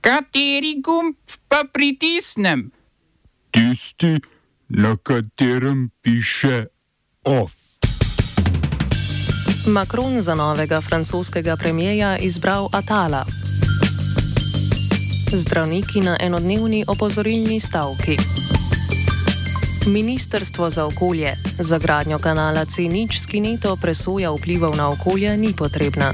Kateri gumb pa pritisnem? Tisti, na katerem piše OF. Macron za novega francoskega premijeja izbral Atala. Zdravniki na enodnevni opozorilni stavki. Ministrstvo za okolje za gradnjo kanala C0 s kineto presoja vplivov na okolje ni potrebna.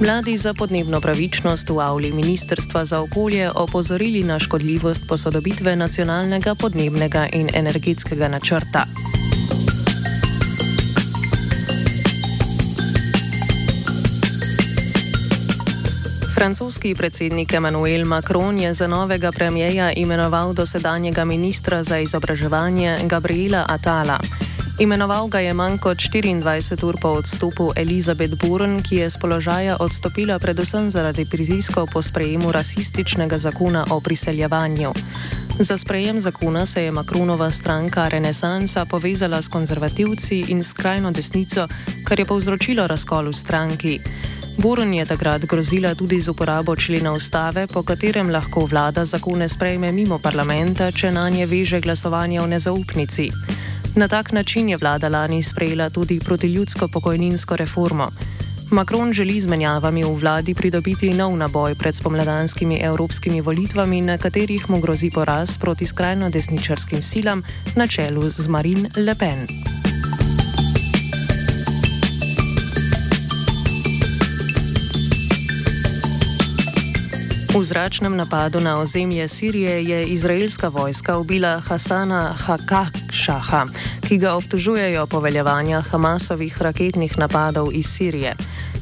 Mladi za podnebno pravičnost v avli Ministrstva za okolje opozorili na škodljivost posodobitve nacionalnega podnebnega in energetskega načrta. Francoski predsednik Emmanuel Macron je za novega premijeja imenoval dosedanjega ministra za izobraževanje Gabriela Atala. Imenoval ga je manj kot 24 ur po odstopu Elizabeth Buren, ki je z položaja odstopila predvsem zaradi pritiskov po sprejemu rasističnega zakona o priseljevanju. Za sprejem zakona se je Makronova stranka Renesansa povezala s konzervativci in skrajno desnico, kar je povzročilo razkol v stranki. Buren je takrat grozila tudi z uporabo člena ustave, po katerem lahko vlada zakone sprejme mimo parlamenta, če na nje veže glasovanje o nezaupnici. Na tak način je vlada lani sprejela tudi protiljudsko pokojninsko reformo. Macron želi z menjavami v vladi pridobiti nov naboj pred spomladanskimi evropskimi volitvami, na katerih mu grozi poraz proti skrajno desničarskim silam na čelu z Marine Le Pen. V zračnem napadu na ozemlje Sirije je izraelska vojska ubila Hasana Hakakšaha, ki ga obtožujejo poveljevanja Hamasovih raketnih napadov iz Sirije.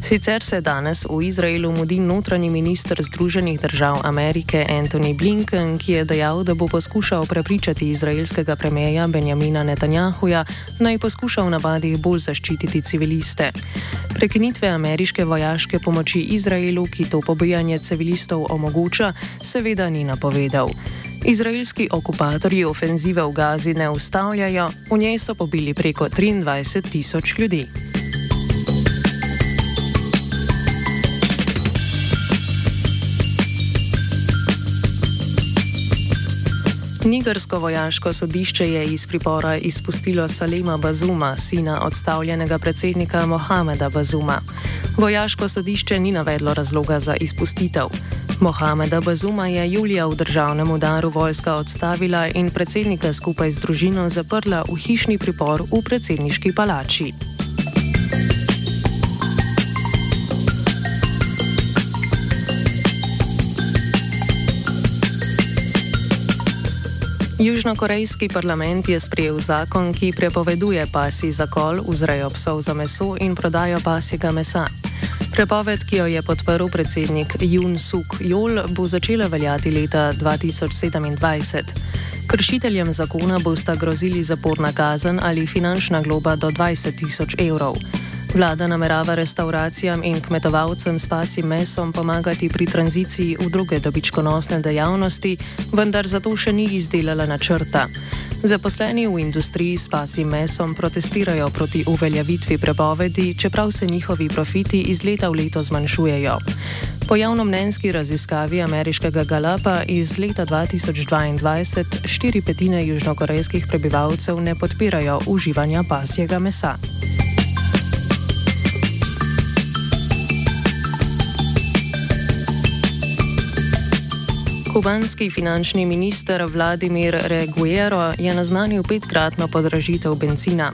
Sicer se danes v Izraelu mudi notranji minister Združenih držav Amerike Anthony Blinken, ki je dejal, da bo poskušal prepričati izraelskega premijeja Benjamina Netanjahuja, naj poskuša v napadih bolj zaščititi civiliste. Prekinitve ameriške vojaške pomoči Izraelu, ki to pobijanje civilistov omogoča, seveda ni napovedal. Izraelski okupatorji ofenzive v Gazi ne ustavljajo, v njej so pobili preko 23 tisoč ljudi. Nigersko vojaško sodišče je iz pripora izpustilo Salema Bazuma, sina odstavljenega predsednika Mohameda Bazuma. Vojaško sodišče ni navedlo razloga za izpustitev. Mohameda Bazuma je julija v državnem udaru vojska odstavila in predsednika skupaj z družino zaprla v hišni pripor v predsedniški palači. Južnokorejski parlament je sprejel zakon, ki prepoveduje pasji zakol, vzrejo psov za meso in prodajo pasjega mesa. Prepoved, ki jo je podprl predsednik Jun Suk Jol, bo začela veljati leta 2027. Kršiteljem zakona bosta grozili zaporna kazen ali finančna globa do 20 tisoč evrov. Vlada namerava restauracijam in kmetovalcem s pasim mesom pomagati pri tranziciji v druge dobičkonosne dejavnosti, vendar zato še ni izdelala načrta. Zaposleni v industriji s pasim mesom protestirajo proti uveljavitvi prepovedi, čeprav se njihovi profiti iz leta v leto zmanjšujejo. Po javnomnenjski raziskavi ameriškega Galapa iz leta 2022 štiri petine južnokorejskih prebivalcev ne podpirajo uživanja pasjega mesa. Kubanski finančni minister Vladimir Reguero je naznanil petkratno podražitev benzina.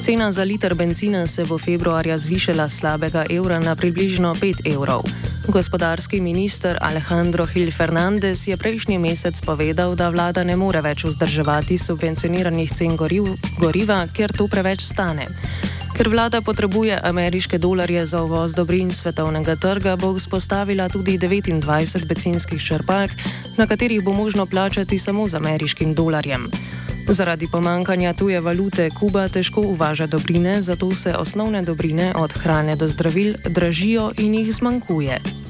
Cena za liter benzina se bo februarja zvišala slabega evra na približno 5 evrov. Gospodarski minister Alejandro Gil Fernandez je prejšnji mesec povedal, da vlada ne more več vzdrževati subvencioniranih cen goriv, goriva, ker to preveč stane. Ker vlada potrebuje ameriške dolarje za uvoz dobrin svetovnega trga, bo vzpostavila tudi 29 benzinskih črpalk, na katerih bo možno plačati samo z ameriškim dolarjem. Zaradi pomankanja tuje valute Kuba težko uvaža dobrine, zato se osnovne dobrine od hrane do zdravil dražijo in jih zmanjkuje.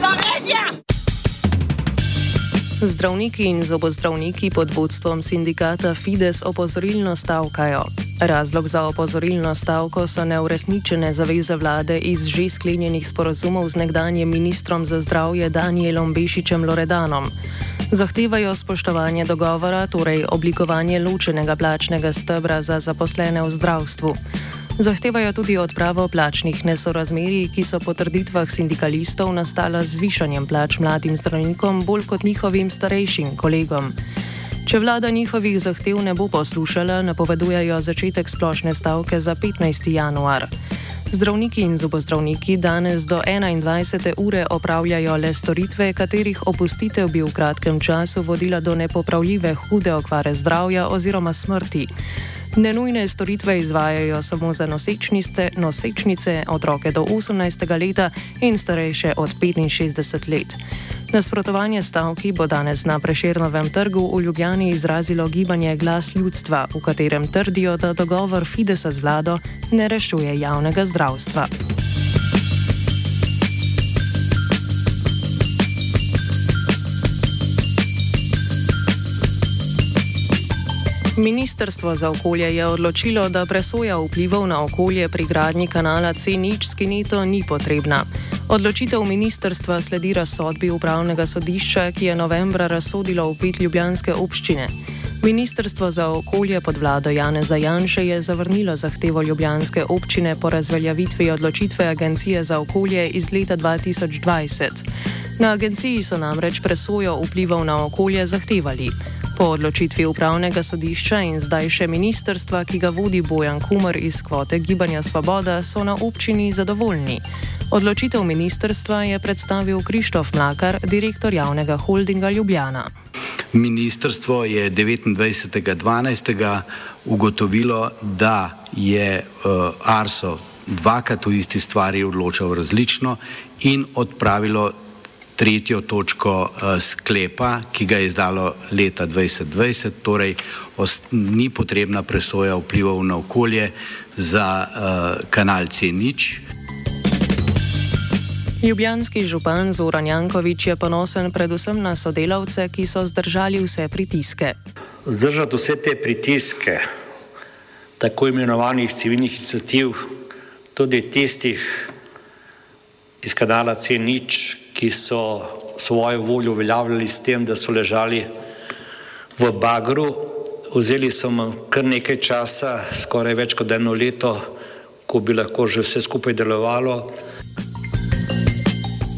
Slovenija. Zdravniki in zobozdravniki pod vodstvom sindikata Fides opozorilno stavkajo. Razlog za opozorilno stavko so neuresničene zaveze vlade iz že sklenjenih sporozumov z nekdanjim ministrom za zdravje Danielom Bešičem Loredanom. Zahtevajo spoštovanje dogovora, torej oblikovanje ločenega plačnega stebra za zaposlene v zdravstvu. Zahtevajo tudi odpravo plačnih nesorazmerij, ki so po trditvah sindikalistov nastala z zvišanjem plač mladim zdravnikom bolj kot njihovim starejšim kolegom. Če vlada njihovih zahtev ne bo poslušala, napovedujejo začetek splošne stavke za 15. januar. Zdravniki in zobozdravniki danes do 21. ure opravljajo le storitve, katerih opustitev bi v kratkem času vodila do nepopravljive hude okvare zdravja oziroma smrti. Nenujne storitve izvajajo samo za nosečnice, nosečnice, otroke do 18. leta in starejše od 65 let. Nasprotovanje stavki bo danes na Preširnovem trgu v Ljubljani izrazilo gibanje Glas ljudstva, v katerem trdijo, da dogovor Fidesa z vlado ne rešuje javnega zdravstva. Ministrstvo za okolje je odločilo, da presoja vplivov na okolje pri gradnji kanala C0 s Kineto ni potrebna. Odločitev ministrstva sledi razsodbi upravnega sodišča, ki je novembra razsodilo uprit Ljubljanske občine. Ministrstvo za okolje pod vlado Jane Zajanše je zavrnilo zahtevo Ljubljanske občine po razveljavitvi odločitve Agencije za okolje iz leta 2020. Na agenciji so namreč presojo vplivov na okolje zahtevali. Po odločitvi upravnega sodišča in zdaj še ministerstva, ki ga vodi Bojan Kumar iz kvote Gibanja Svoboda, so na občini zadovoljni. Odločitev ministerstva je predstavil Krištof Mlakar, direktor javnega holdinga Ljubljana. Ministrstvo je 29.12. ugotovilo, da je uh, Arso dvakrat v isti stvari odločal različno in odpravilo tretjo točko uh, sklepa, ki ga je izdalo leta 2020, torej ni potrebna presoja vplivov na okolje za uh, kanal C0. Ljubljanski župan Zoran Jankovič je ponosen predvsem na sodelavce, ki so zdržali vse pritiske. Zdržati vse te pritiske, tako imenovanih civilnih inicijativ, tudi tistih iz kanala C0, ki so svojo voljo uveljavljali s tem, da so ležali v bagru, vzeli so mu kar nekaj časa, skoraj več kot eno leto, ko bi lahko že vse skupaj delovalo.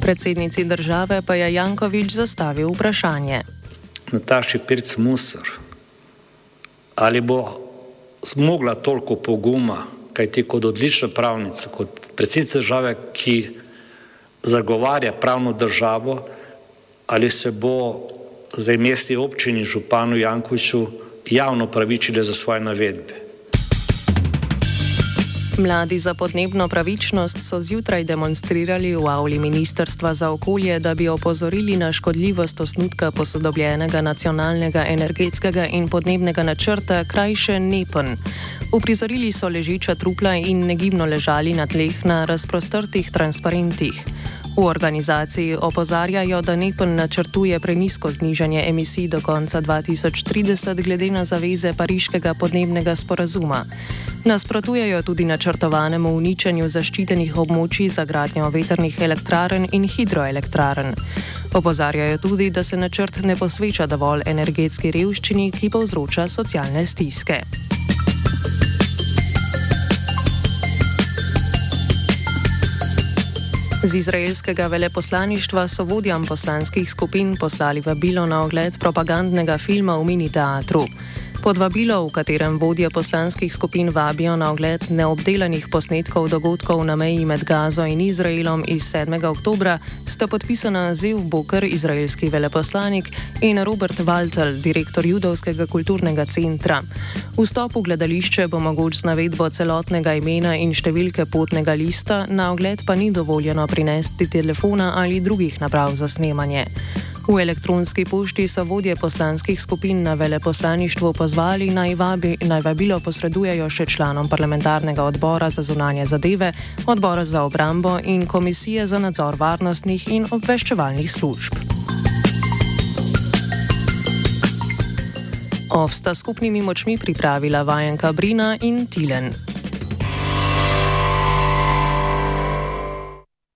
Predsednici države pa je Jankovič zastavil vprašanje. Nataši Pirc Musar, ali bo zmogla toliko poguma, kaj ti kot odlična pravnica, kot predsednica države, ki zagovarja pravno državo, ali se bo zdaj mestni občini županu Jankoviču javno pravičile za svoje navedbe. Mladi za podnebno pravičnost so zjutraj demonstrirali v avli Ministrstva za okolje, da bi opozorili na škodljivost osnutka posodobljenega nacionalnega energetskega in podnebnega načrta, krajše NEPN. Uprizorili so ležiča trupla in negibno ležali na tleh na razprostrtih transparentih. V organizaciji opozarjajo, da NEPN načrtuje prenisko znižanje emisij do konca 2030 glede na zaveze Pariškega podnebnega sporazuma. Nasprotujejo tudi načrtovanemu uničenju zaščitenih območij za gradnjo veternih elektrarn in hidroelektrarn. Opozarjajo tudi, da se načrt ne posveča dovolj energetski revščini, ki povzroča socialne stiske. Z izraelskega veleposlaništva so vodjam poslanskih skupin poslali vabilo na ogled propagandnega filma v mini teatru. Podvabilo, v katerem vodje poslanskih skupin vabijo na ogled neobdelanih posnetkov dogodkov na meji med Gazo in Izraelom iz 7. oktobra, sta podpisana Zev Boker, izraelski veleposlanik, in Robert Waltel, direktor Judovskega kulturnega centra. Vstop v gledališče bo mogoč z navedbo celotnega imena in številke potnega lista, na ogled pa ni dovoljeno prinesti telefona ali drugih naprav za snemanje. V elektronski pošti so vodje poslanskih skupin na veleposlaništvu pozvali naj, vabi, naj vabilo posredujejo še članom parlamentarnega odbora za zunanje zadeve, odbora za obrambo in komisije za nadzor varnostnih in obveščevalnih služb. Ovsta skupnimi močmi pripravila vajenka Brina in Tilen.